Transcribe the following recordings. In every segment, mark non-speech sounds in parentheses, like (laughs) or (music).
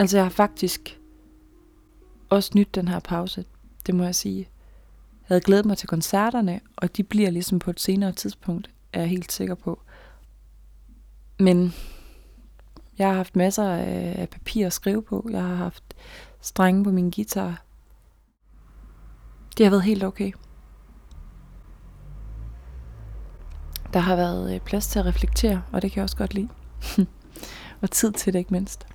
Altså jeg har faktisk også nyt den her pause, det må jeg sige. Jeg havde glædet mig til koncerterne, og de bliver ligesom på et senere tidspunkt, er jeg helt sikker på. Men jeg har haft masser af papir at skrive på. Jeg har haft strenge på min guitar. Det har været helt okay. Der har været øh, plads til at reflektere, og det kan jeg også godt lide. (laughs) og tid til det ikke mindst.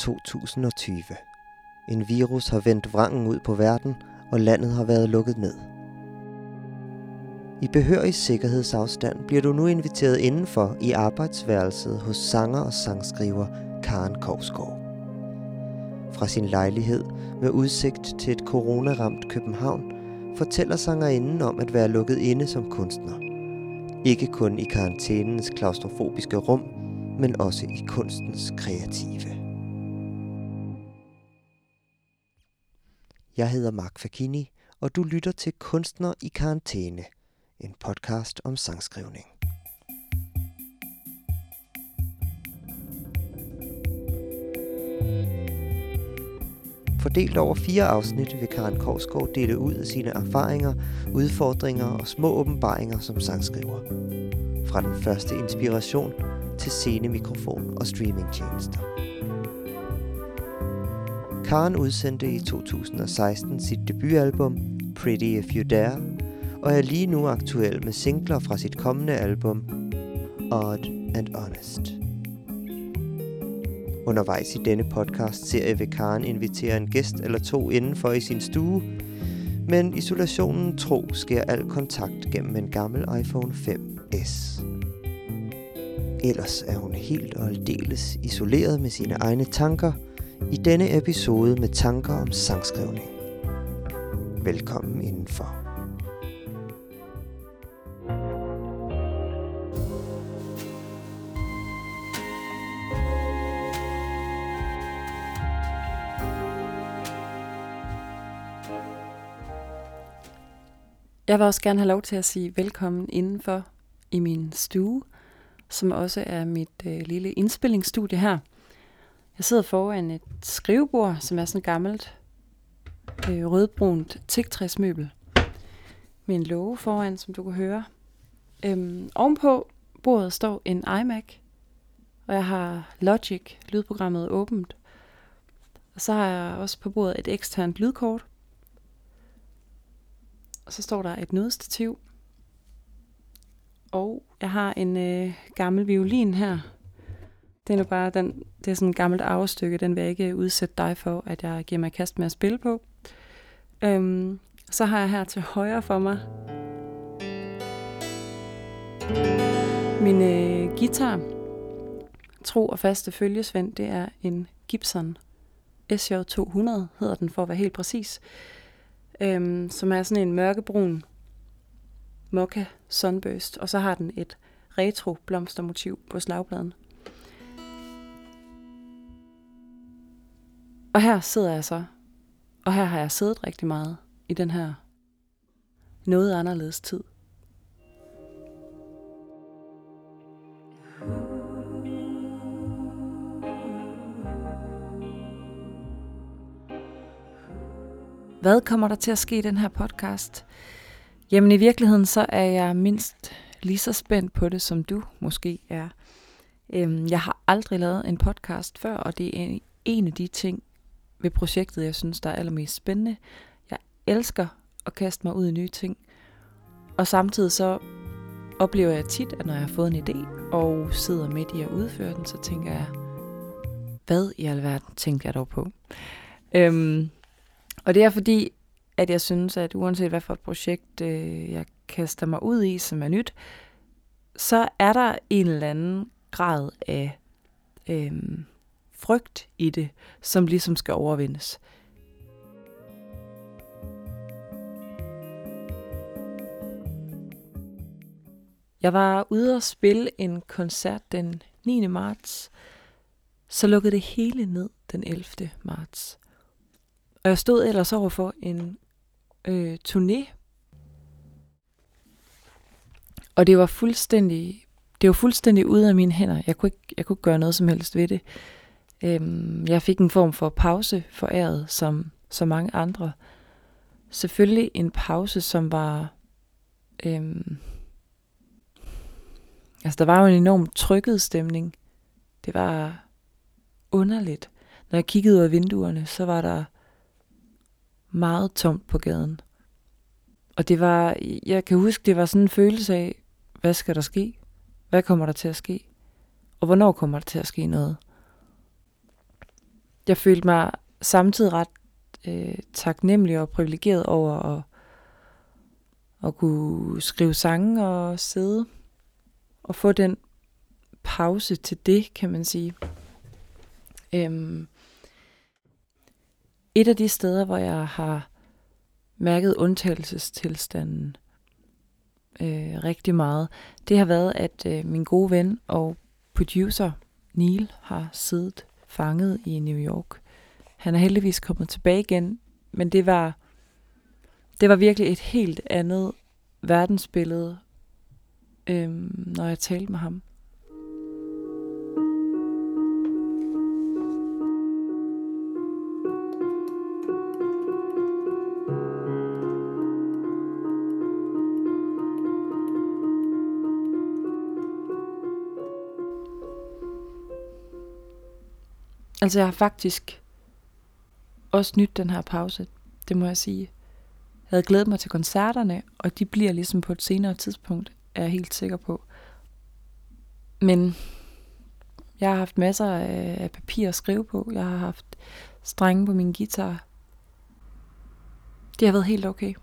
2020. En virus har vendt vrangen ud på verden, og landet har været lukket ned. I behørig sikkerhedsafstand bliver du nu inviteret indenfor i arbejdsværelset hos sanger og sangskriver Karen Kovsgaard. Fra sin lejlighed med udsigt til et coronaramt København fortæller sangerinden om at være lukket inde som kunstner. Ikke kun i karantænens klaustrofobiske rum, men også i kunstens kreative. Jeg hedder Mark Fakini, og du lytter til Kunstner i karantæne, en podcast om sangskrivning. Fordelt over fire afsnit vil Karen Korsgaard dele ud af sine erfaringer, udfordringer og små åbenbaringer som sangskriver. Fra den første inspiration til scenemikrofon og streamingtjenester. Karen udsendte i 2016 sit debutalbum Pretty If You Dare, og er lige nu aktuel med singler fra sit kommende album Odd and Honest. Undervejs i denne podcast serie vil Karen invitere en gæst eller to indenfor i sin stue, men isolationen tro sker al kontakt gennem en gammel iPhone 5S. Ellers er hun helt og aldeles isoleret med sine egne tanker i denne episode med tanker om sangskrivning. Velkommen indenfor. Jeg vil også gerne have lov til at sige velkommen indenfor i min stue, som også er mit øh, lille indspillingsstudie her. Jeg sidder foran et skrivebord, som er sådan et gammelt øh, rødbrunt tigtræsmøbel med en låge foran, som du kan høre. Øhm, ovenpå bordet står en iMac, og jeg har Logic, lydprogrammet, åbent. Og så har jeg også på bordet et eksternt lydkort. Og så står der et nødstativ. Og jeg har en øh, gammel violin her. Det er nu bare den, det er sådan et gammelt arvestykke, den vil jeg ikke udsætte dig for, at jeg giver mig kast med at spille på. Øhm, så har jeg her til højre for mig min øh, guitar. Tro og faste følgesvend, det er en Gibson SJ200, hedder den for at være helt præcis. Øhm, som er sådan en mørkebrun Mokka Sunburst, og så har den et retro blomstermotiv på slagpladen. Og her sidder jeg så, og her har jeg siddet rigtig meget i den her noget anderledes tid. Hvad kommer der til at ske i den her podcast? Jamen i virkeligheden så er jeg mindst lige så spændt på det, som du måske er. Øhm, jeg har aldrig lavet en podcast før, og det er en af de ting ved projektet, jeg synes, der er allermest spændende. Jeg elsker at kaste mig ud i nye ting. Og samtidig så oplever jeg tit, at når jeg har fået en idé, og sidder midt i at udføre den, så tænker jeg, hvad i alverden tænkte jeg dog på? Øhm, og det er fordi, at jeg synes, at uanset hvad for et projekt øh, jeg kaster mig ud i, som er nyt, så er der en eller anden grad af øh, frygt i det, som ligesom skal overvindes. Jeg var ude og spille en koncert den 9. marts, så lukkede det hele ned den 11. marts. Og jeg stod ellers over for en øh, turné. Og det var fuldstændig det var fuldstændig ude af mine hænder. Jeg kunne ikke, jeg kunne ikke gøre noget som helst ved det. Øhm, jeg fik en form for pause foræret, som så mange andre. Selvfølgelig en pause, som var... Øhm, altså, der var jo en enorm trykket stemning. Det var underligt. Når jeg kiggede ud af vinduerne, så var der meget tomt på gaden. Og det var, jeg kan huske, det var sådan en følelse af, hvad skal der ske? Hvad kommer der til at ske? Og hvornår kommer der til at ske noget? Jeg følte mig samtidig ret øh, taknemmelig og privilegeret over at, at kunne skrive sange og sidde og få den pause til det, kan man sige. Øhm, et af de steder, hvor jeg har mærket undtagelsestilstanden øh, rigtig meget, det har været, at øh, min gode ven og producer Neil har siddet fanget i New York. Han er heldigvis kommet tilbage igen, men det var, det var virkelig et helt andet verdensbillede, øhm, når jeg talte med ham. Altså jeg har faktisk også nyt den her pause, det må jeg sige. Jeg havde glædet mig til koncerterne, og de bliver ligesom på et senere tidspunkt, er jeg helt sikker på. Men jeg har haft masser af papir at skrive på. Jeg har haft strenge på min guitar. Det har været helt okay.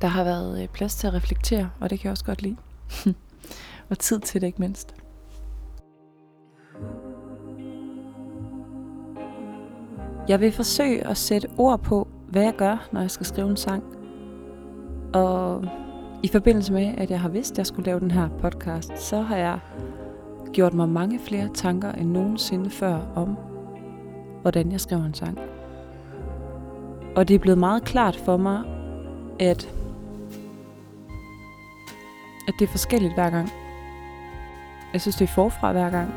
Der har været øh, plads til at reflektere, og det kan jeg også godt lide. (laughs) og tid til det ikke mindst. Jeg vil forsøge at sætte ord på, hvad jeg gør, når jeg skal skrive en sang. Og i forbindelse med, at jeg har vidst, at jeg skulle lave den her podcast, så har jeg gjort mig mange flere tanker end nogensinde før om, hvordan jeg skriver en sang. Og det er blevet meget klart for mig, at, at det er forskelligt hver gang. Jeg synes, det er forfra hver gang.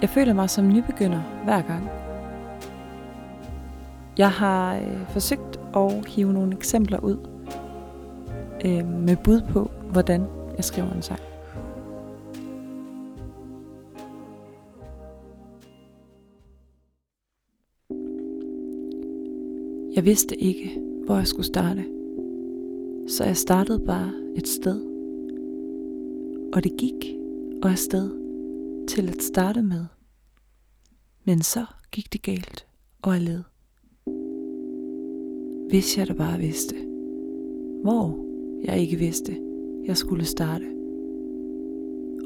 Jeg føler mig som nybegynder hver gang. Jeg har øh, forsøgt at hive nogle eksempler ud øh, med bud på, hvordan jeg skriver en sang. Jeg vidste ikke, hvor jeg skulle starte. Så jeg startede bare et sted. Og det gik og afsted til at starte med. Men så gik det galt og jeg led. Hvis jeg da bare vidste, hvor jeg ikke vidste, jeg skulle starte.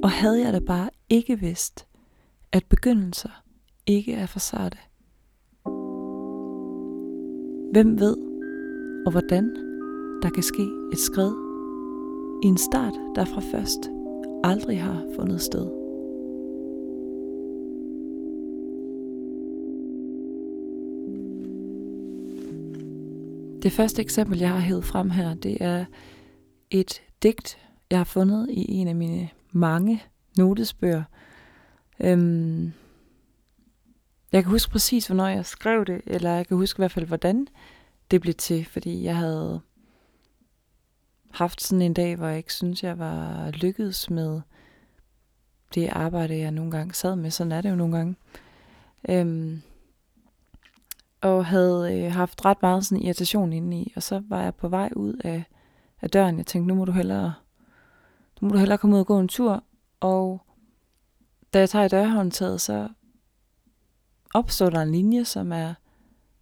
Og havde jeg da bare ikke vidst, at begyndelser ikke er for sarte. Hvem ved, og hvordan der kan ske et skred i en start, der fra først aldrig har fundet sted. Det første eksempel, jeg har hævet frem her, det er et digt, jeg har fundet i en af mine mange notesbøger. Øhm, jeg kan huske præcis, hvornår jeg skrev det, eller jeg kan huske i hvert fald, hvordan det blev til, fordi jeg havde haft sådan en dag, hvor jeg ikke synes, jeg var lykkedes med det arbejde, jeg nogle gange sad med. Sådan er det jo nogle gange. Øhm, og havde øh, haft ret meget sådan irritation indeni, og så var jeg på vej ud af, af døren. Jeg tænkte, nu må du hellere, nu må du hellere komme ud og gå en tur, og da jeg tager i dørhåndtaget, så opstår der en linje, som er,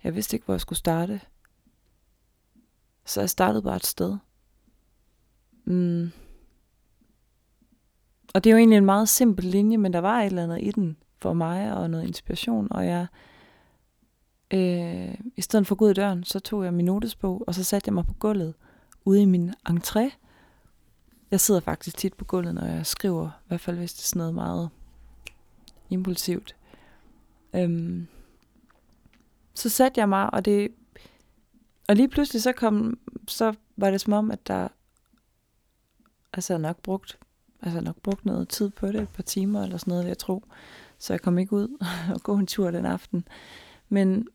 jeg vidste ikke, hvor jeg skulle starte. Så jeg startede bare et sted. Mm. Og det er jo egentlig en meget simpel linje, men der var et eller andet i den for mig, og noget inspiration, og jeg Øh, Øh, I stedet for at gå ud i døren, så tog jeg min notesbog, og så satte jeg mig på gulvet ude i min entré. Jeg sidder faktisk tit på gulvet, når jeg skriver, i hvert fald hvis det er sådan noget meget impulsivt. Øhm, så satte jeg mig, og det og lige pludselig så kom, så var det som om, at der, altså jeg nok brugt, altså nok brugt noget tid på det, et par timer eller sådan noget, jeg tror. Så jeg kom ikke ud (laughs) og gå en tur den aften. Men,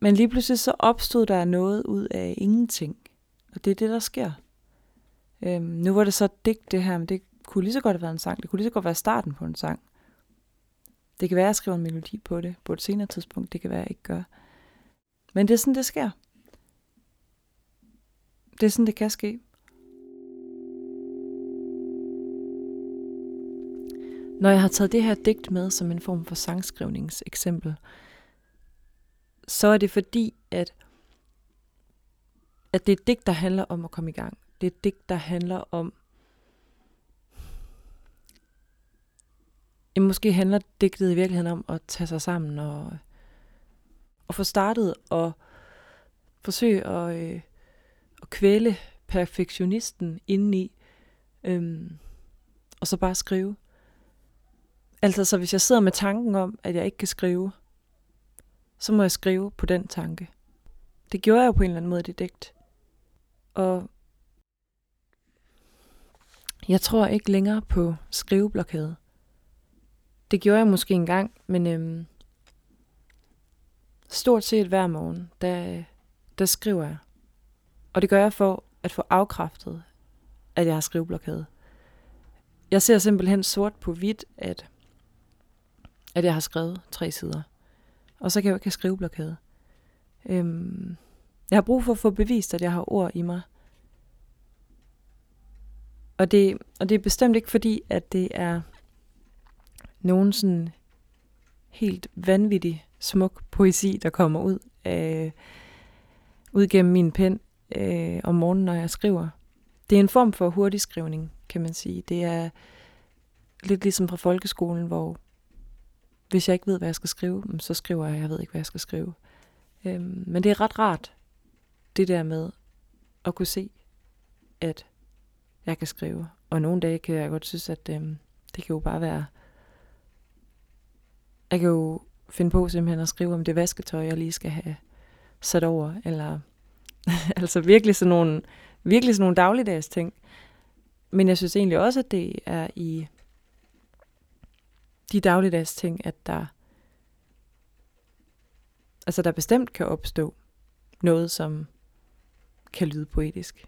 men lige pludselig så opstod der noget ud af ingenting. Og det er det, der sker. Øhm, nu var det så digt det her, men det kunne lige så godt have været en sang. Det kunne lige så godt være starten på en sang. Det kan være, at jeg skriver en melodi på det på et senere tidspunkt. Det kan være, at jeg ikke gør. Men det er sådan, det sker. Det er sådan, det kan ske. Når jeg har taget det her digt med som en form for sangskrivningseksempel, så er det fordi, at, at det er et digt, der handler om at komme i gang. Det er et digt, der handler om... Jamen, måske handler digtet i virkeligheden om at tage sig sammen og, og få startet og forsøge at, øh, at kvæle perfektionisten indeni, øhm, og så bare skrive. Altså, så hvis jeg sidder med tanken om, at jeg ikke kan skrive, så må jeg skrive på den tanke. Det gjorde jeg jo på en eller anden måde i det digt. Og jeg tror ikke længere på skriveblokade. Det gjorde jeg måske engang, men øhm, stort set hver morgen, der, der skriver jeg. Og det gør jeg for at få afkræftet, at jeg har skriveblokade. Jeg ser simpelthen sort på hvidt, at, at jeg har skrevet tre sider. Og så kan jeg jo ikke have skriveblokade. Øhm, jeg har brug for at få bevist, at jeg har ord i mig. Og det, og det er bestemt ikke fordi, at det er nogen sådan helt vanvittig smuk poesi, der kommer ud af, ud gennem min pen øh, om morgenen, når jeg skriver. Det er en form for hurtig skrivning, kan man sige. Det er lidt ligesom fra folkeskolen, hvor hvis jeg ikke ved, hvad jeg skal skrive, mm, så skriver jeg, jeg ved ikke, hvad jeg skal skrive. Øhm, men det er ret rart, det der med at kunne se, at jeg kan skrive. Og nogle dage kan jeg godt synes, at øhm, det kan jo bare være... Jeg kan jo finde på simpelthen at skrive om det vasketøj, jeg lige skal have sat over, eller (laughs) altså virkelig sådan nogle, virkelig sådan nogle dagligdags ting. Men jeg synes egentlig også, at det er i de dagligdags ting, at der altså der bestemt kan opstå noget, som kan lyde poetisk.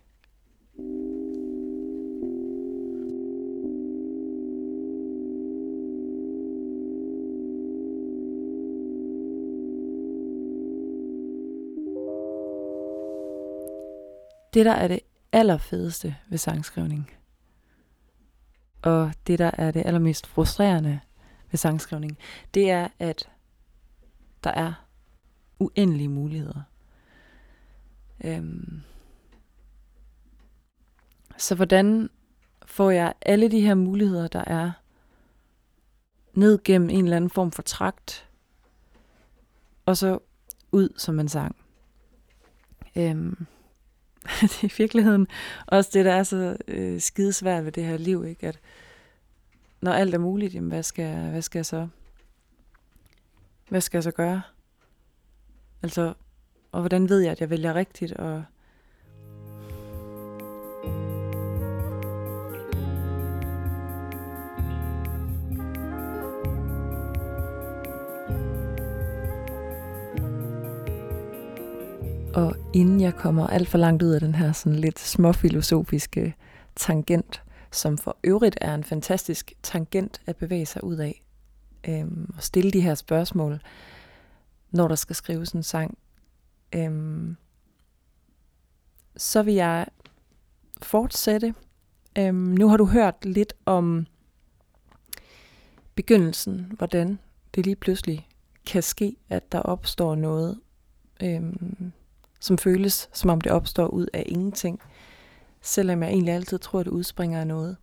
Det, der er det allerfedeste ved sangskrivning, og det, der er det allermest frustrerende ved sangskrivning, det er, at der er uendelige muligheder. Øhm. Så hvordan får jeg alle de her muligheder, der er, ned gennem en eller anden form for trakt, og så ud som en sang? Øhm. (laughs) det er i virkeligheden også det, der er så øh, skidesvært ved det her liv, ikke? At når alt er muligt, jamen hvad skal, hvad skal jeg så? Hvad skal jeg så gøre? Altså, og hvordan ved jeg, at jeg vælger rigtigt, og Og inden jeg kommer alt for langt ud af den her sådan lidt småfilosofiske tangent, som for øvrigt er en fantastisk tangent at bevæge sig ud af, øhm, og stille de her spørgsmål, når der skal skrives en sang, øhm, så vil jeg fortsætte. Øhm, nu har du hørt lidt om begyndelsen, hvordan det lige pludselig kan ske, at der opstår noget, øhm, som føles, som om det opstår ud af ingenting, selvom jeg egentlig altid tror, at det udspringer af noget.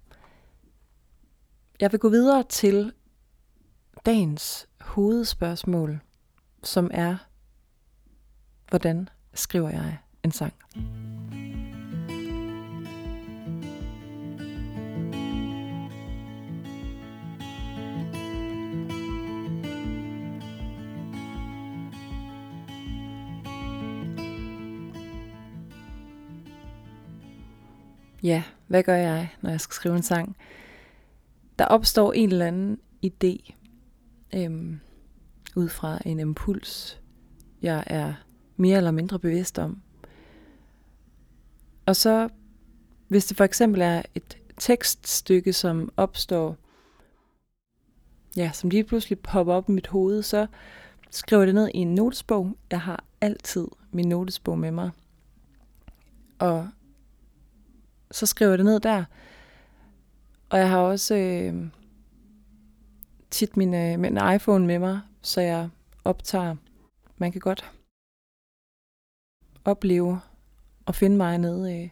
Jeg vil gå videre til dagens hovedspørgsmål, som er, hvordan skriver jeg en sang? Ja, hvad gør jeg, når jeg skal skrive en sang? Der opstår en eller anden idé øhm, ud fra en impuls, jeg er mere eller mindre bevidst om. Og så, hvis det for eksempel er et tekststykke, som opstår, ja, som lige pludselig popper op i mit hoved, så skriver jeg det ned i en notesbog. Jeg har altid min notesbog med mig. Og så skriver jeg det ned der. Og jeg har også øh, tit min, øh, min iPhone med mig, så jeg optager. Man kan godt opleve og finde mig nede, øh,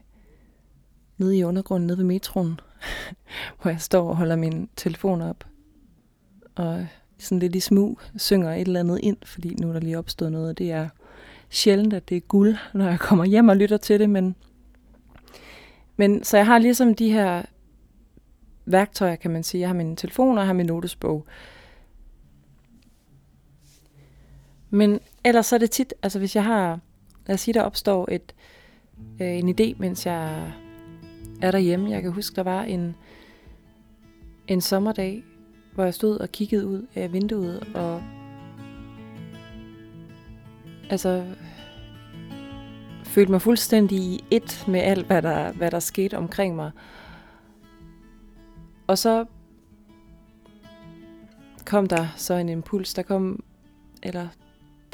nede i undergrunden, nede ved metroen, (laughs) hvor jeg står og holder min telefon op. Og sådan lidt i smug synger et eller andet ind, fordi nu er der lige opstået noget. Det er sjældent, at det er guld, når jeg kommer hjem og lytter til det, men, men så jeg har ligesom de her værktøjer, kan man sige. Jeg har min telefon, og jeg har min notesbog. Men ellers så er det tit, altså hvis jeg har, lad os sige, der opstår et, øh, en idé, mens jeg er derhjemme. Jeg kan huske, der var en, en sommerdag, hvor jeg stod og kiggede ud af vinduet, og altså følte mig fuldstændig i et med alt, hvad der, hvad der skete omkring mig. Og så kom der så en impuls, der kom, eller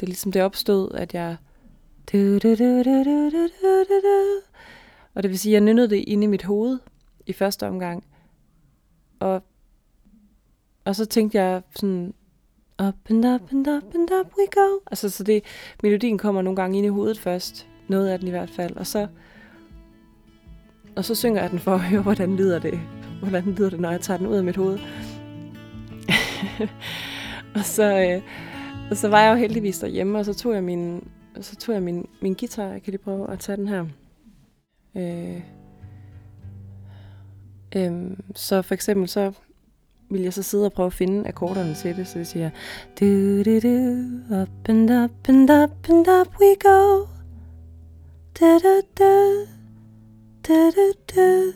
det er ligesom det opstod, at jeg og det vil sige, at jeg nynnede det inde i mit hoved i første omgang. Og, og så tænkte jeg sådan, up and up and up and up we go. Altså, så det, melodien kommer nogle gange ind i hovedet først. Noget af den i hvert fald. Og så, og så synger jeg den for at høre, hvordan lyder det. Hvordan lyder det, når jeg tager den ud af mit hoved. (laughs) og så, øh, og så var jeg jo heldigvis derhjemme, og så tog jeg min, så tog jeg min, min guitar. Jeg kan lige prøve at tage den her. Øh, øh, så for eksempel så vil jeg så sidde og prøve at finde akkorderne til det, så det siger do, do, do, up and up and up and up we go. Da, da, da, da, da, da.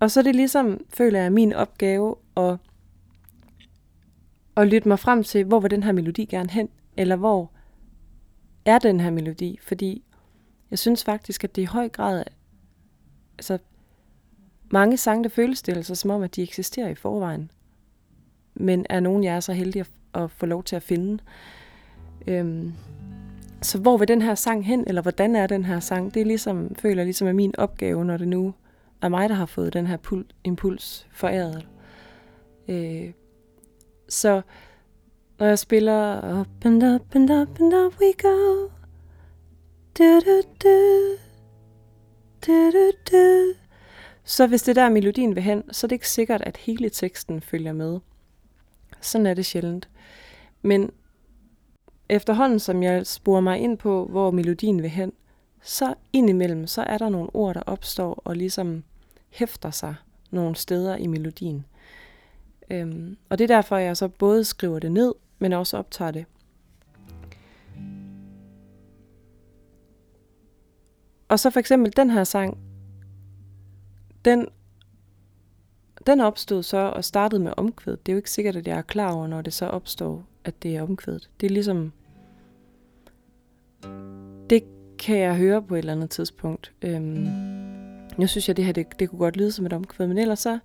Og så er det ligesom, føler jeg, min opgave at, at lytte mig frem til, hvor vil den her melodi gerne hen, eller hvor er den her melodi, fordi jeg synes faktisk, at det i høj grad, altså mange sange, der føles det altså som om, at de eksisterer i forvejen, men er nogen, jeg er så heldig at, at få lov til at finde. Øhm, så hvor vil den her sang hen, eller hvordan er den her sang? Det er ligesom, føler jeg ligesom er min opgave, når det nu er mig, der har fået den her pul- impuls foræret. Øh, så når jeg spiller Up and up and up and up we go, du, du, du, du, du, du. Så hvis det der melodien vil hen, så er det ikke sikkert, at hele teksten følger med. Sådan er det sjældent. Men efterhånden, som jeg sporer mig ind på, hvor melodien vil hen, så indimellem, så er der nogle ord, der opstår og ligesom hæfter sig nogle steder i melodien. Øhm, og det er derfor, jeg så både skriver det ned, men også optager det. Og så for eksempel den her sang, den, den opstod så og startede med omkvædet. Det er jo ikke sikkert, at jeg er klar over, når det så opstår, at det er omkvædet. Det er ligesom... Det kan jeg høre på et eller andet tidspunkt. Øhm, nu synes jeg, det her det, det kunne godt lyde som et omkvæd, men ellers så,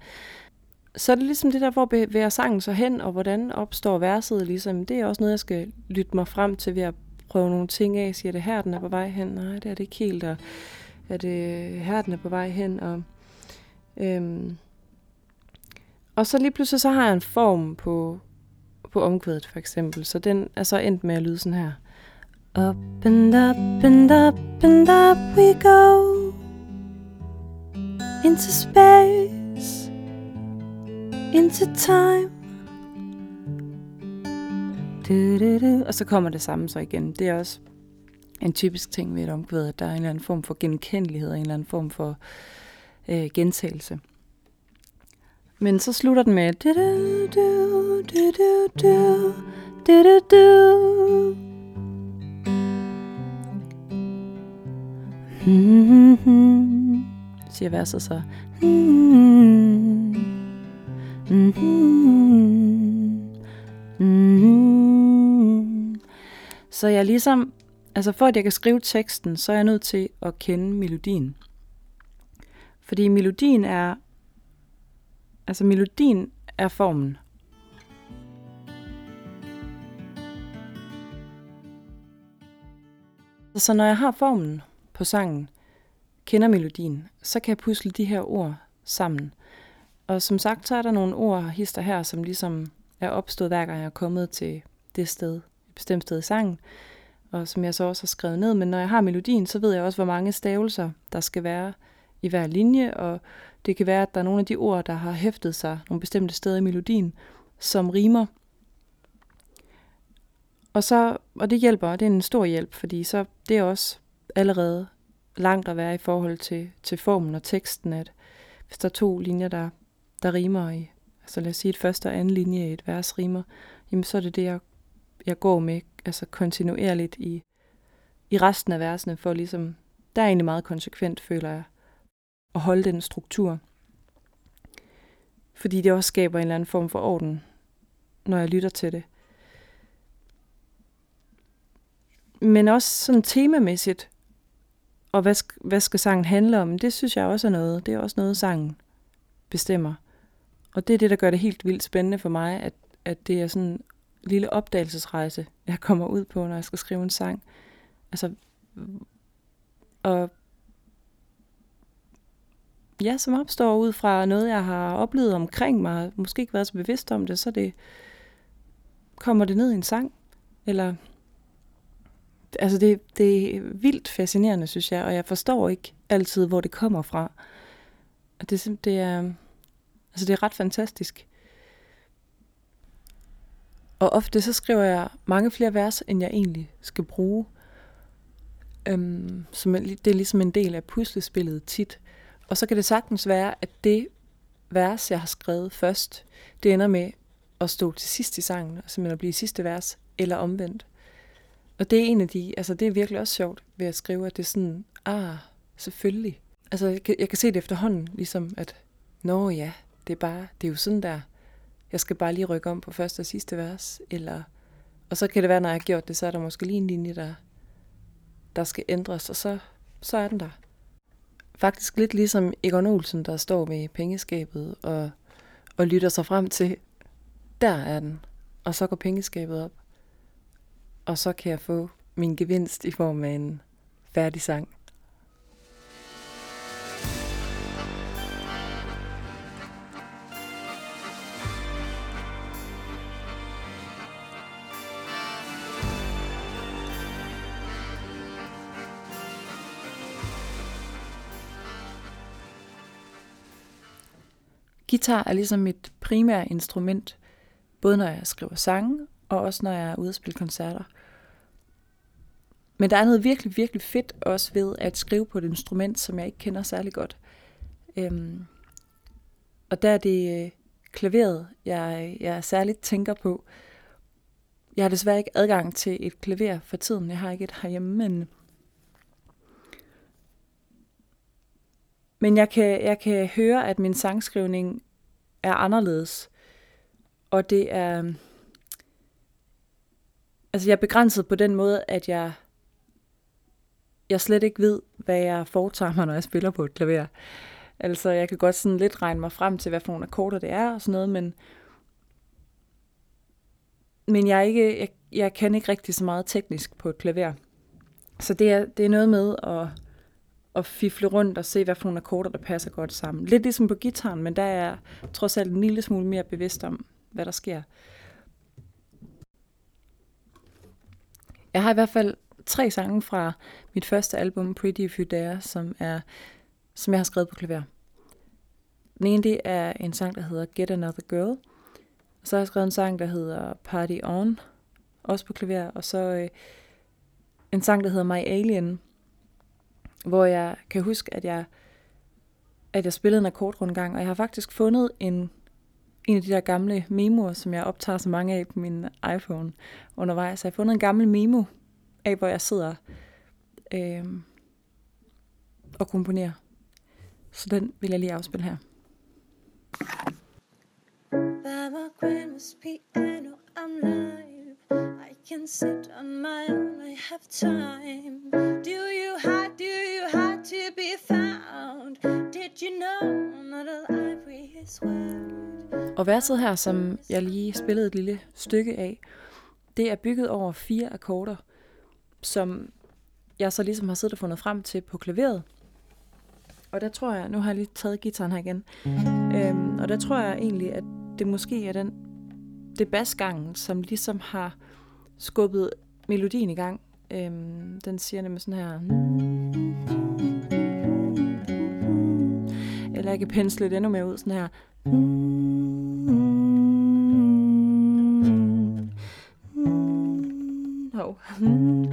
så er det ligesom det der, hvor bevæger sangen så hen, og hvordan opstår verset ligesom. Det er også noget, jeg skal lytte mig frem til ved at prøve nogle ting af. Siger det her, den er på vej hen? Nej, det er det ikke helt. Og er det her, den er på vej hen? Og, øhm, og så lige pludselig, så har jeg en form på, på omkvædet, for eksempel. Så den er så endt med at lyde sådan her. Up and up and up and up we go Into space Into time du, du, du. Og så kommer det samme så igen. Det er også en typisk ting ved et omkvæd, at der er en eller anden form for genkendelighed, en eller anden form for øh, gentagelse. Men så slutter den med du, du, du, du, du, du, du, du. Mm-hmm. siger verset så. Mm-hmm. Mm-hmm. Så jeg ligesom, altså for at jeg kan skrive teksten, så er jeg nødt til at kende melodien. Fordi melodien er, altså melodien er formen. Så når jeg har formen på sangen, kender melodien, så kan jeg pusle de her ord sammen. Og som sagt, så er der nogle ord hister her, som ligesom er opstået hver gang jeg er kommet til det sted, et bestemt sted i sangen, og som jeg så også har skrevet ned. Men når jeg har melodien, så ved jeg også, hvor mange stavelser der skal være i hver linje, og det kan være, at der er nogle af de ord, der har hæftet sig nogle bestemte steder i melodien, som rimer. Og, så, og det hjælper, og det er en stor hjælp, fordi så det er også allerede langt at være i forhold til, til formen og teksten, at hvis der er to linjer, der, der rimer i, altså lad os sige et første og anden linje i et vers rimer, jamen så er det det, jeg, jeg går med, altså kontinuerligt i, i resten af versene, for ligesom, der er egentlig meget konsekvent, føler jeg, at holde den struktur. Fordi det også skaber en eller anden form for orden, når jeg lytter til det. Men også sådan temamæssigt, og hvad, hvad skal sangen handle om, det synes jeg også er noget. Det er også noget, sangen bestemmer. Og det er det, der gør det helt vildt spændende for mig, at, at det er sådan en lille opdagelsesrejse, jeg kommer ud på, når jeg skal skrive en sang. Altså, og ja, som opstår ud fra noget, jeg har oplevet omkring mig, måske ikke været så bevidst om det, så det kommer det ned i en sang, eller altså det, det er vildt fascinerende, synes jeg, og jeg forstår ikke altid, hvor det kommer fra. Og det, det er, altså det er ret fantastisk. Og ofte så skriver jeg mange flere vers, end jeg egentlig skal bruge. Øhm, som er, det er ligesom en del af puslespillet tit. Og så kan det sagtens være, at det vers, jeg har skrevet først, det ender med at stå til sidst i sangen, og simpelthen at blive sidste vers, eller omvendt. Og det er en af de, altså det er virkelig også sjovt ved at skrive, at det er sådan, ah, selvfølgelig. Altså jeg kan, jeg kan se det efterhånden, ligesom at, nå ja, det er bare, det er jo sådan der, jeg skal bare lige rykke om på første og sidste vers, eller, og så kan det være, når jeg har gjort det, så er der måske lige en linje, der, der skal ændres, og så, så er den der. Faktisk lidt ligesom Egon Olsen, der står med pengeskabet og, og lytter sig frem til, der er den, og så går pengeskabet op og så kan jeg få min gevinst i form af en færdig sang. Guitar er ligesom mit primære instrument, både når jeg skriver sange, og også når jeg er ude og spille koncerter. Men der er noget virkelig, virkelig fedt også ved at skrive på et instrument, som jeg ikke kender særlig godt. Øhm, og der er det øh, klaveret, jeg, jeg særligt tænker på. Jeg har desværre ikke adgang til et klaver for tiden. Jeg har ikke et herhjemme, men... Men jeg kan, jeg kan høre, at min sangskrivning er anderledes. Og det er... Altså jeg er begrænset på den måde, at jeg jeg slet ikke ved, hvad jeg foretager mig, når jeg spiller på et klaver. Altså, jeg kan godt sådan lidt regne mig frem til, hvad for nogle akkorder det er og sådan noget, men, men jeg, ikke, jeg, jeg kan ikke rigtig så meget teknisk på et klaver. Så det er, det er noget med at, at fifle rundt og se, hvad for nogle akkorder, der passer godt sammen. Lidt ligesom på gitaren, men der er jeg trods alt en lille smule mere bevidst om, hvad der sker. Jeg har i hvert fald tre sange fra mit første album, Pretty If You Dare, som, er, som jeg har skrevet på klaver. Den ene det er en sang, der hedder Get Another Girl. Og så har jeg skrevet en sang, der hedder Party On, også på klaver. Og så øh, en sang, der hedder My Alien, hvor jeg kan huske, at jeg, at jeg spillede en akkordrundgang, og jeg har faktisk fundet en, en af de der gamle memoer, som jeg optager så mange af på min iPhone undervejs. Så jeg har fundet en gammel memo af, hvor jeg sidder øh, og komponerer. Så den vil jeg lige afspille her. By my grandma's piano, I'm live. I can sit on my own, I have time. Do you hide, do you hide to be found? Did you know not all ivory is white? Og verset her, som jeg lige spillede et lille stykke af, det er bygget over fire akkorder, som jeg så ligesom har siddet og fundet frem til på klaveret. Og der tror jeg, nu har jeg lige taget gitaren her igen, øhm, og der tror jeg egentlig, at det måske er den, det basgangen, som ligesom har skubbet melodien i gang. Øhm, den siger nemlig sådan her. Eller jeg kan pensle det endnu mere ud, sådan her. Hov.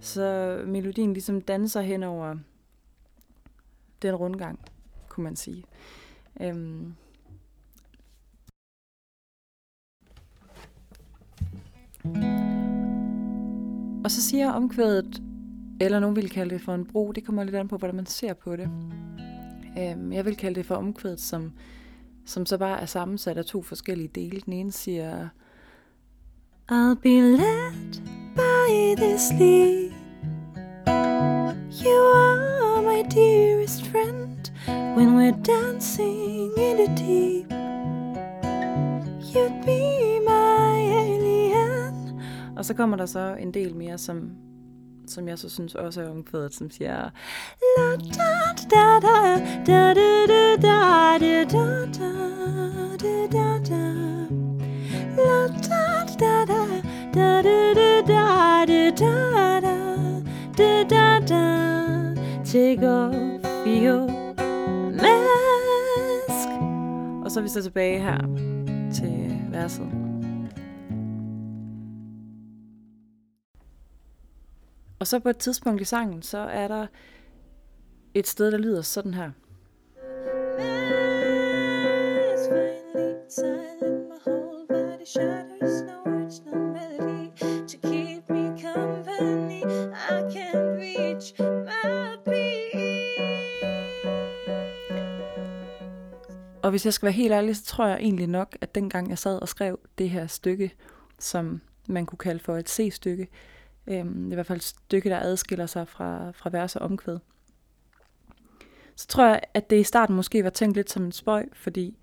Så melodien ligesom danser hen over den rundgang, kunne man sige. Øhm. Og så siger omkvædet, eller nogen vil kalde det for en bro, det kommer lidt an på, hvordan man ser på det. Øhm, jeg vil kalde det for omkvædet, som, som så bare er sammensat af to forskellige dele. Den ene siger, I'll be led by this lead. You are my dearest friend when we're dancing in the deep. You'd be my alien. og så kommer der så en del mere, som, som jeg så synes også er omkvædet, som siger... Take off your mask. Og så er vi så tilbage her til verset. Og så på et tidspunkt i sangen, så er der et sted, der lyder sådan her. Mask finally silent, my whole body shudders. No words, no melody to keep me company. I can't reach my peace. Og hvis jeg skal være helt ærlig, så tror jeg egentlig nok, at dengang jeg sad og skrev det her stykke, som man kunne kalde for et C-stykke, øhm, det er i hvert fald et stykke, der adskiller sig fra, fra vers og omkvæd, så tror jeg, at det i starten måske var tænkt lidt som en spøj, fordi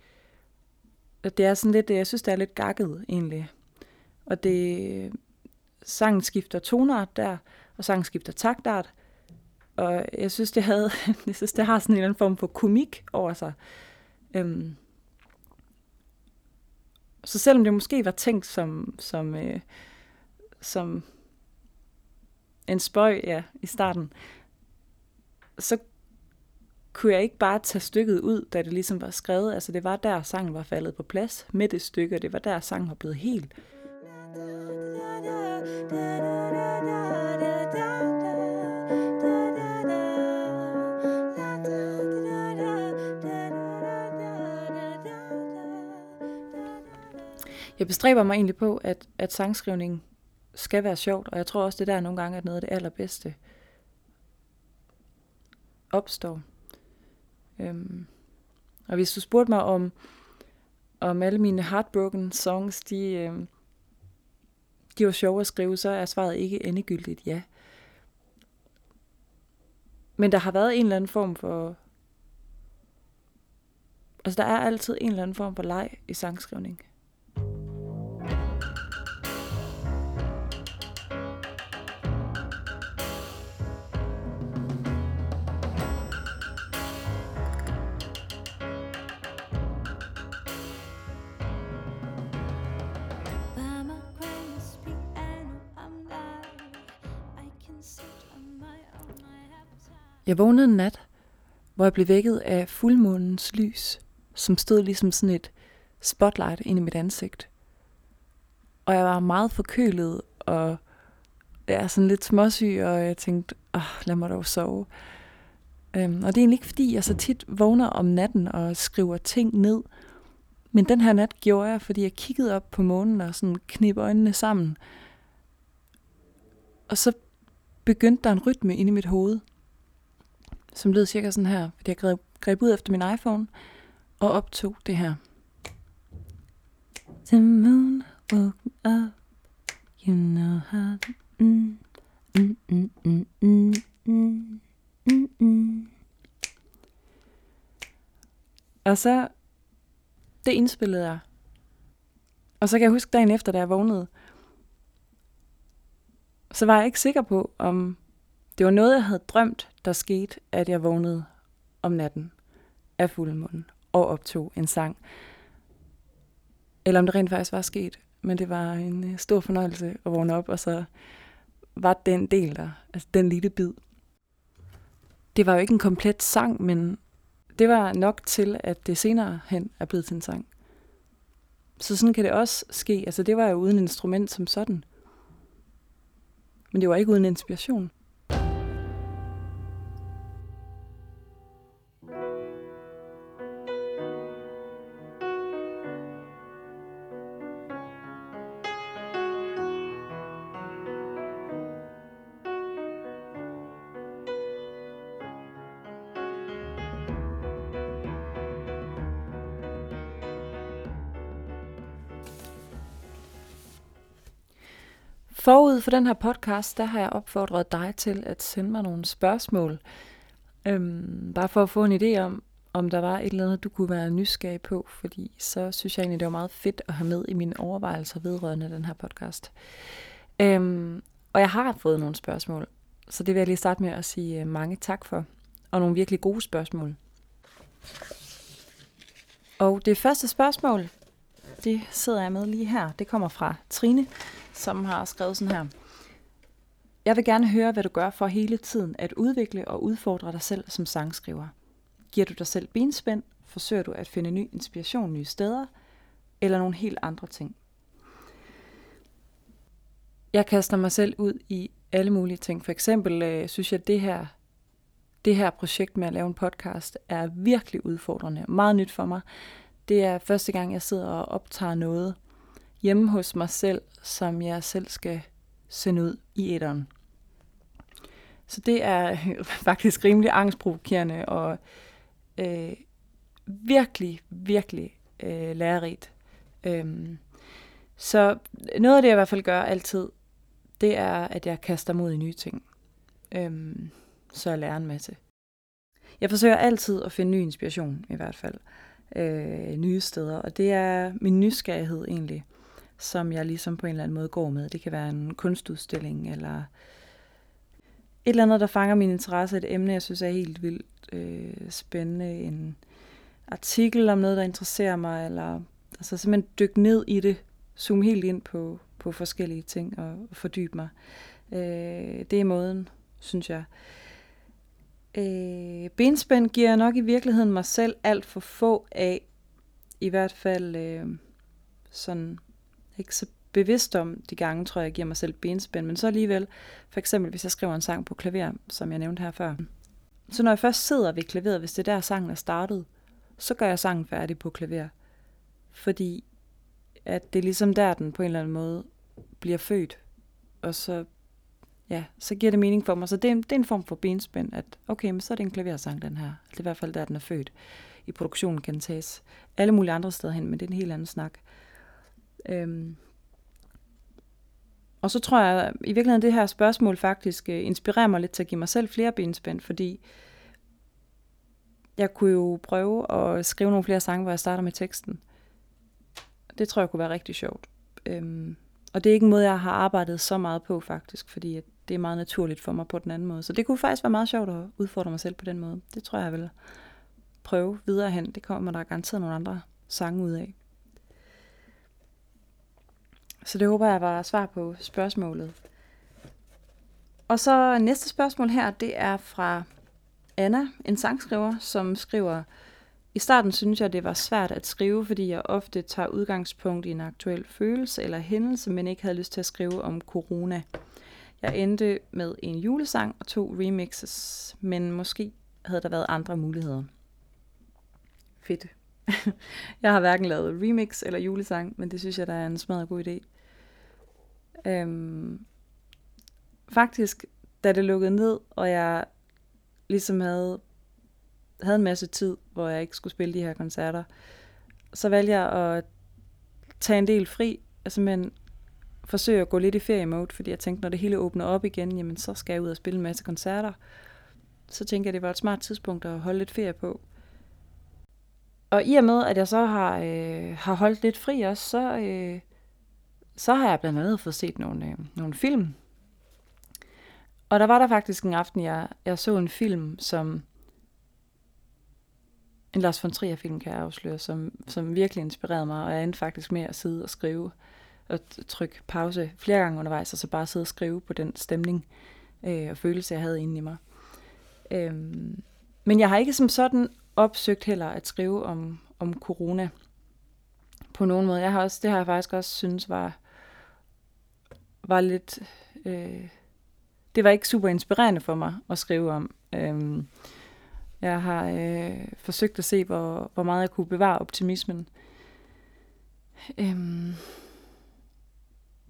det er sådan lidt, jeg synes, det er lidt gakket egentlig. Og det, sangen skifter tonart der, og sangen skifter taktart, og jeg synes, det havde, (laughs) jeg synes, det har sådan en eller anden form for komik over sig. Øhm. Så selvom det måske var tænkt som, som, øh, som en spøj ja, i starten, så kunne jeg ikke bare tage stykket ud, da det ligesom var skrevet. Altså det var der, sangen var faldet på plads med det stykke, og det var der, sangen var blevet helt. Jeg bestræber mig egentlig på, at, at sangskrivningen skal være sjovt, og jeg tror også, det der nogle gange er noget af det allerbedste opstår. Øhm. Og hvis du spurgte mig om, om alle mine heartbroken songs, de, øhm, de var sjove at skrive, så er svaret ikke endegyldigt ja. Men der har været en eller anden form for... Altså, der er altid en eller anden form for leg i sangskrivning. Jeg vågnede en nat, hvor jeg blev vækket af fuldmånens lys, som stod ligesom sådan et spotlight ind i mit ansigt. Og jeg var meget forkølet, og jeg er sådan lidt småsyg, og jeg tænkte, oh, lad mig dog sove. Øhm, og det er egentlig ikke, fordi jeg så tit vågner om natten og skriver ting ned. Men den her nat gjorde jeg, fordi jeg kiggede op på månen og sådan knip øjnene sammen. Og så begyndte der en rytme inde i mit hoved, som lød cirka sådan her, fordi jeg greb, greb ud efter min iPhone og optog det her. The moon woke up, you know how to, mm, mm, mm, mm, mm, mm, mm, mm. Og så, det indspillede jeg. Og så kan jeg huske dagen efter, da jeg vågnede, så var jeg ikke sikker på, om det var noget, jeg havde drømt, der skete, at jeg vågnede om natten af fuldmånen og optog en sang. Eller om det rent faktisk var sket. Men det var en øh, stor fornøjelse at vågne op, og så var den del der, altså den lille bid. Det var jo ikke en komplet sang, men det var nok til, at det senere hen er blevet til en sang. Så sådan kan det også ske. Altså det var jo uden instrument som sådan. Men det var ikke uden inspiration. Forud for den her podcast, der har jeg opfordret dig til at sende mig nogle spørgsmål. Øhm, bare for at få en idé om, om der var et eller andet, du kunne være nysgerrig på, fordi så synes jeg egentlig, det var meget fedt at have med i mine overvejelser vedrørende den her podcast. Øhm, og jeg har fået nogle spørgsmål, så det vil jeg lige starte med at sige øh, mange tak for, og nogle virkelig gode spørgsmål. Og det første spørgsmål, det sidder jeg med lige her. Det kommer fra Trine, som har skrevet sådan her. Jeg vil gerne høre, hvad du gør for hele tiden at udvikle og udfordre dig selv som sangskriver. Giver du dig selv benspænd? Forsøger du at finde ny inspiration nye steder? Eller nogle helt andre ting? Jeg kaster mig selv ud i alle mulige ting. For eksempel øh, synes jeg, at det her, det her projekt med at lave en podcast er virkelig udfordrende. Meget nyt for mig. Det er første gang, jeg sidder og optager noget hjemme hos mig selv, som jeg selv skal sende ud i etteren. Så det er (laughs) faktisk rimelig angstprovokerende og øh, virkelig, virkelig øh, lærerigt. Øhm, så noget af det, jeg i hvert fald gør altid, det er, at jeg kaster mod i nye ting. Øhm, så jeg lærer en masse. Jeg forsøger altid at finde ny inspiration, i hvert fald. Øh, nye steder, og det er min nysgerrighed egentlig som jeg ligesom på en eller anden måde går med. Det kan være en kunstudstilling, eller et eller andet, der fanger min interesse, et emne, jeg synes er helt vildt øh, spændende, en artikel om noget, der interesserer mig, eller altså simpelthen dykke ned i det, zoome helt ind på, på forskellige ting og, og fordybe mig. Øh, det er måden, synes jeg. Øh, benspænd giver jeg nok i virkeligheden mig selv alt for få af, i hvert fald øh, sådan ikke så bevidst om de gange, tror jeg, jeg giver mig selv benspænd, men så alligevel, for eksempel hvis jeg skriver en sang på klaver, som jeg nævnte her før. Så når jeg først sidder ved klaveret, hvis det er der sangen er startet, så gør jeg sangen færdig på klaver. Fordi at det er ligesom der, den på en eller anden måde bliver født. Og så, ja, så giver det mening for mig. Så det er, det er en form for benspænd, at okay, men så er det en klaversang, den her. Det er i hvert fald der, den er født. I produktionen kan den tages alle mulige andre steder hen, men det er en helt anden snak. Øhm. Og så tror jeg, at i virkeligheden det her spørgsmål faktisk øh, inspirerer mig lidt til at give mig selv flere benspænd, fordi jeg kunne jo prøve at skrive nogle flere sange, hvor jeg starter med teksten. Det tror jeg kunne være rigtig sjovt. Øhm, og det er ikke en måde, jeg har arbejdet så meget på faktisk, fordi at det er meget naturligt for mig på den anden måde. Så det kunne faktisk være meget sjovt at udfordre mig selv på den måde. Det tror jeg, jeg vil prøve videre hen. Det kommer der garanteret nogle andre sange ud af. Så det håber jeg var svar på spørgsmålet. Og så næste spørgsmål her, det er fra Anna, en sangskriver, som skriver, i starten synes jeg, det var svært at skrive, fordi jeg ofte tager udgangspunkt i en aktuel følelse eller hændelse, men ikke havde lyst til at skrive om corona. Jeg endte med en julesang og to remixes, men måske havde der været andre muligheder. Fedt. (laughs) jeg har hverken lavet remix eller julesang, men det synes jeg, der er en smadret god idé. Øhm, faktisk, da det lukkede ned, og jeg ligesom havde, havde en masse tid, hvor jeg ikke skulle spille de her koncerter, så valgte jeg at tage en del fri, altså men forsøge at gå lidt i feriemode, fordi jeg tænkte, når det hele åbner op igen, jamen så skal jeg ud og spille en masse koncerter. Så tænkte jeg, det var et smart tidspunkt at holde lidt ferie på. Og i og med, at jeg så har, øh, har holdt lidt fri også, så, øh, så har jeg blandt andet fået set nogle, øh, nogle film. Og der var der faktisk en aften, jeg, jeg så en film, som en Lars von Trier film, kan jeg afsløre, som, som virkelig inspirerede mig, og jeg endte faktisk med at sidde og skrive og trykke pause flere gange undervejs, og så bare sidde og skrive på den stemning øh, og følelse, jeg havde inde i mig. Øhm, men jeg har ikke som sådan opsøgt heller at skrive om, om corona på nogen måde. Jeg har også, det har jeg faktisk også synes var, var lidt... Øh, det var ikke super inspirerende for mig at skrive om. Øhm, jeg har øh, forsøgt at se, hvor, hvor meget jeg kunne bevare optimismen. Øhm,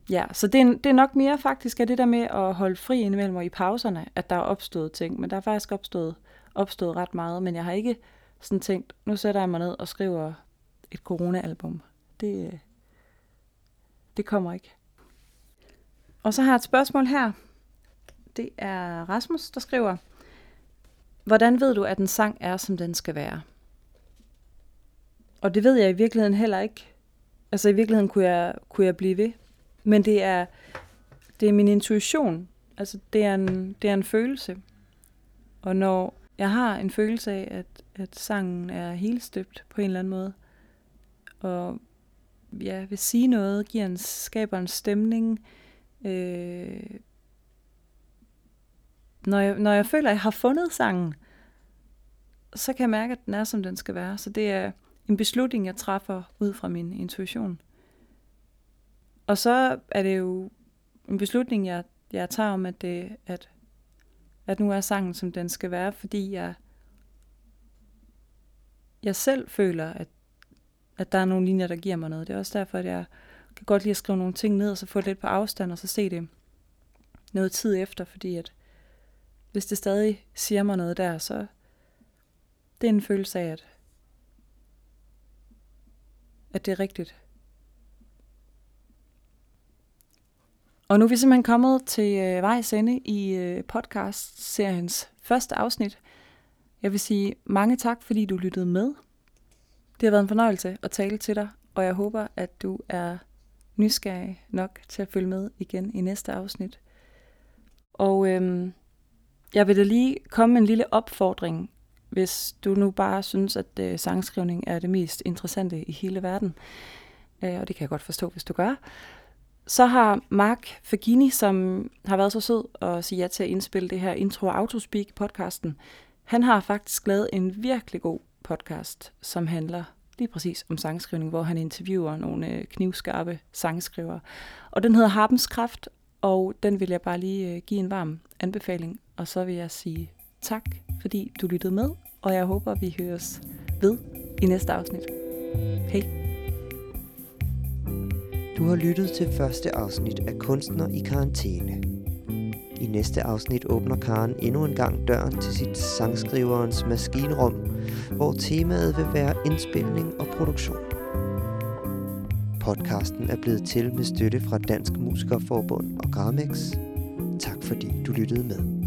ja, så det er, det er nok mere faktisk af det der med at holde fri indimellem og i pauserne, at der er opstået ting. Men der er faktisk opstået, opstået ret meget, men jeg har ikke sådan tænkt, nu sætter jeg mig ned og skriver et corona-album. Det, øh, det kommer ikke. Og så har jeg et spørgsmål her. Det er Rasmus, der skriver, Hvordan ved du, at en sang er, som den skal være? Og det ved jeg i virkeligheden heller ikke. Altså i virkeligheden kunne jeg, kunne jeg blive ved. Men det er, det er min intuition. Altså det er, en, det er en følelse. Og når jeg har en følelse af, at, at sangen er helt støbt på en eller anden måde, og ja, vil sige noget, giver en, skaber en stemning, øh, når jeg, når jeg føler, at jeg har fundet sangen, så kan jeg mærke, at den er, som den skal være. Så det er en beslutning, jeg træffer ud fra min intuition. Og så er det jo en beslutning, jeg, jeg tager om, at, det, at, at nu er sangen, som den skal være, fordi jeg, jeg selv føler, at, at der er nogle linjer, der giver mig noget. Det er også derfor, at jeg kan godt lide at skrive nogle ting ned, og så få det lidt på afstand, og så se det noget tid efter, fordi at hvis det stadig siger mig noget der, så det er en følelse af, at, at det er rigtigt. Og nu er vi simpelthen kommet til øh, vejs ende i øh, podcast-seriens første afsnit. Jeg vil sige mange tak, fordi du lyttede med. Det har været en fornøjelse at tale til dig, og jeg håber, at du er nysgerrig nok til at følge med igen i næste afsnit. Og øhm, jeg vil da lige komme med en lille opfordring, hvis du nu bare synes, at øh, sangskrivning er det mest interessante i hele verden. Øh, og det kan jeg godt forstå, hvis du gør. Så har Mark Fagini, som har været så sød og sige ja til at indspille det her Intro Autospeak podcasten, han har faktisk lavet en virkelig god podcast, som handler lige præcis om sangskrivning, hvor han interviewer nogle øh, knivskarpe sangskrivere. Og den hedder Harpens Kraft, og den vil jeg bare lige øh, give en varm anbefaling. Og så vil jeg sige tak, fordi du lyttede med, og jeg håber, vi høres ved i næste afsnit. Hej. Du har lyttet til første afsnit af Kunstner i karantæne. I næste afsnit åbner Karen endnu en gang døren til sit sangskriverens maskinrum, hvor temaet vil være indspilning og produktion. Podcasten er blevet til med støtte fra Dansk Musikerforbund og Gramex. Tak fordi du lyttede med.